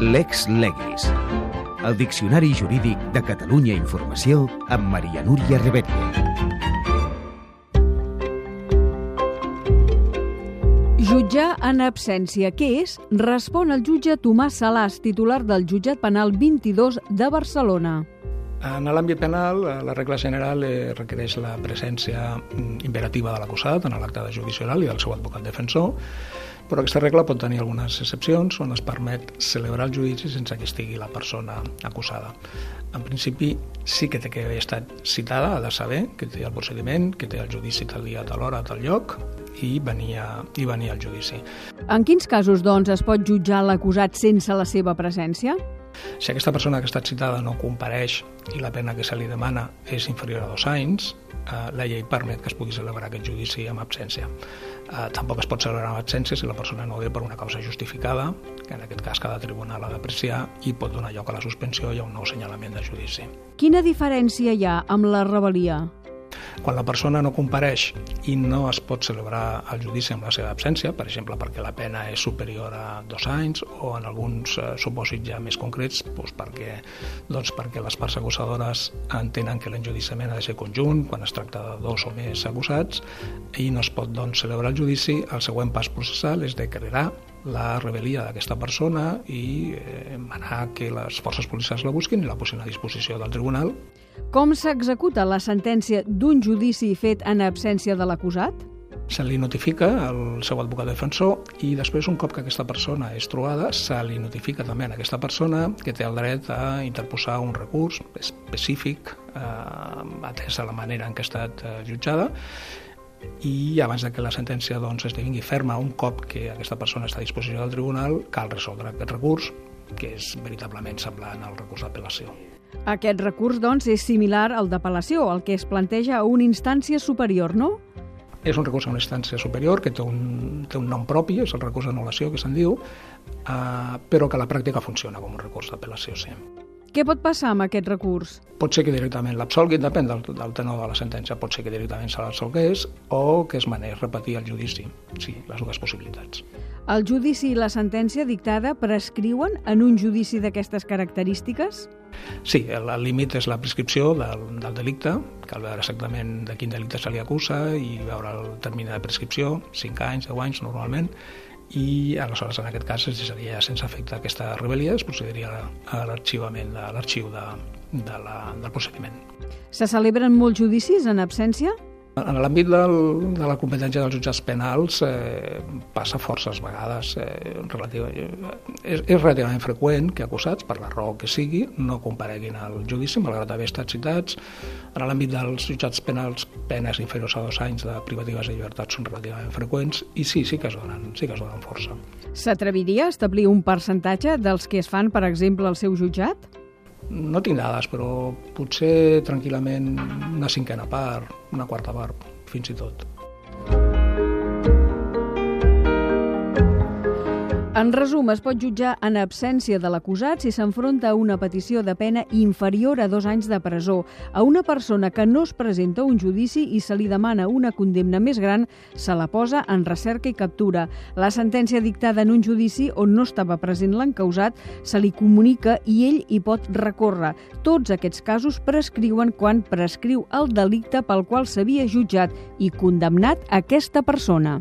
Lex Legis, el Diccionari Jurídic de Catalunya Informació amb Maria Núria Rebetlle. Jutjar en absència. Què és? Respon el jutge Tomàs Salàs, titular del Jutjat Penal 22 de Barcelona. En l'àmbit penal, eh, la regla general eh, requereix la presència mm, imperativa de l'acusat en l'acte de judici oral i del seu advocat defensor, però aquesta regla pot tenir algunes excepcions on es permet celebrar el judici sense que estigui la persona acusada. En principi, sí que té que haver estat citada, ha de saber que té el procediment, que té el judici tal dia, tal hora, tal lloc, i venia, i venia al judici. En quins casos, doncs, es pot jutjar l'acusat sense la seva presència? Si aquesta persona que ha estat citada no compareix i la pena que se li demana és inferior a dos anys, eh, la llei permet que es pugui celebrar aquest judici amb absència. Eh, tampoc es pot celebrar amb absència si la persona no ve per una causa justificada, que en aquest cas cada tribunal ha d'apreciar i pot donar lloc a la suspensió i a un nou senyalament de judici. Quina diferència hi ha amb la rebel·lia? Quan la persona no compareix i no es pot celebrar el judici amb la seva absència, per exemple perquè la pena és superior a dos anys o en alguns eh, supòsits ja més concrets doncs perquè, doncs perquè les parts acusadores entenen que l'enjudiciament ha de ser conjunt quan es tracta de dos o més acusats i no es pot doncs, celebrar el judici, el següent pas processal és declarar la rebel·lia d'aquesta persona i eh, manar que les forces policials la busquin i la posin a disposició del tribunal com s'executa la sentència d'un judici fet en absència de l'acusat? Se li notifica al seu advocat defensor i després, un cop que aquesta persona és trobada, se li notifica també a aquesta persona que té el dret a interposar un recurs específic eh, atès a la manera en què ha estat eh, jutjada i abans de que la sentència doncs, esdevingui ferma un cop que aquesta persona està a disposició del tribunal cal resoldre aquest recurs que és veritablement semblant al recurs d'apel·lació. Aquest recurs, doncs, és similar al d'apel·lació, el que es planteja a una instància superior, no? És un recurs a una instància superior que té un, té un nom propi, és el recurs d'anul·lació que se'n diu, eh, però que a la pràctica funciona com un recurs d'apel·lació, sí. Què pot passar amb aquest recurs? Pot ser que directament l'absolguin, depèn del, del tenor de la sentència, pot ser que directament se l'absolgués o que es manés repetir el judici. Sí, les dues possibilitats. El judici i la sentència dictada prescriuen en un judici d'aquestes característiques? Sí, el límit és la prescripció del, del delicte, cal veure exactament de quin delicte se li acusa i veure el termini de prescripció, 5 anys, 10 anys normalment, i aleshores en aquest cas es deixaria sense efecte aquesta rebel·lia, es procediria a l'arxivament de l'arxiu de, de la, del procediment. Se celebren molts judicis en absència? En l'àmbit de la competència dels jutjats penals eh, passa forces vegades. Eh, relativa, eh, és, és relativament freqüent que acusats, per la raó que sigui, no compareguin al judici, malgrat haver estat citats. En l'àmbit dels jutjats penals, penes inferiors a dos anys de privatives de llibertat són relativament freqüents i sí, sí que es donen, sí que es donen força. S'atreviria a establir un percentatge dels que es fan, per exemple, al seu jutjat? No tinc dades, però potser tranquil·lament una cinquena part, una quarta part, fins i tot. En resum, es pot jutjar en absència de l'acusat si s'enfronta a una petició de pena inferior a dos anys de presó. A una persona que no es presenta un judici i se li demana una condemna més gran, se la posa en recerca i captura. La sentència dictada en un judici on no estava present l'encausat se li comunica i ell hi pot recórrer. Tots aquests casos prescriuen quan prescriu el delicte pel qual s'havia jutjat i condemnat aquesta persona.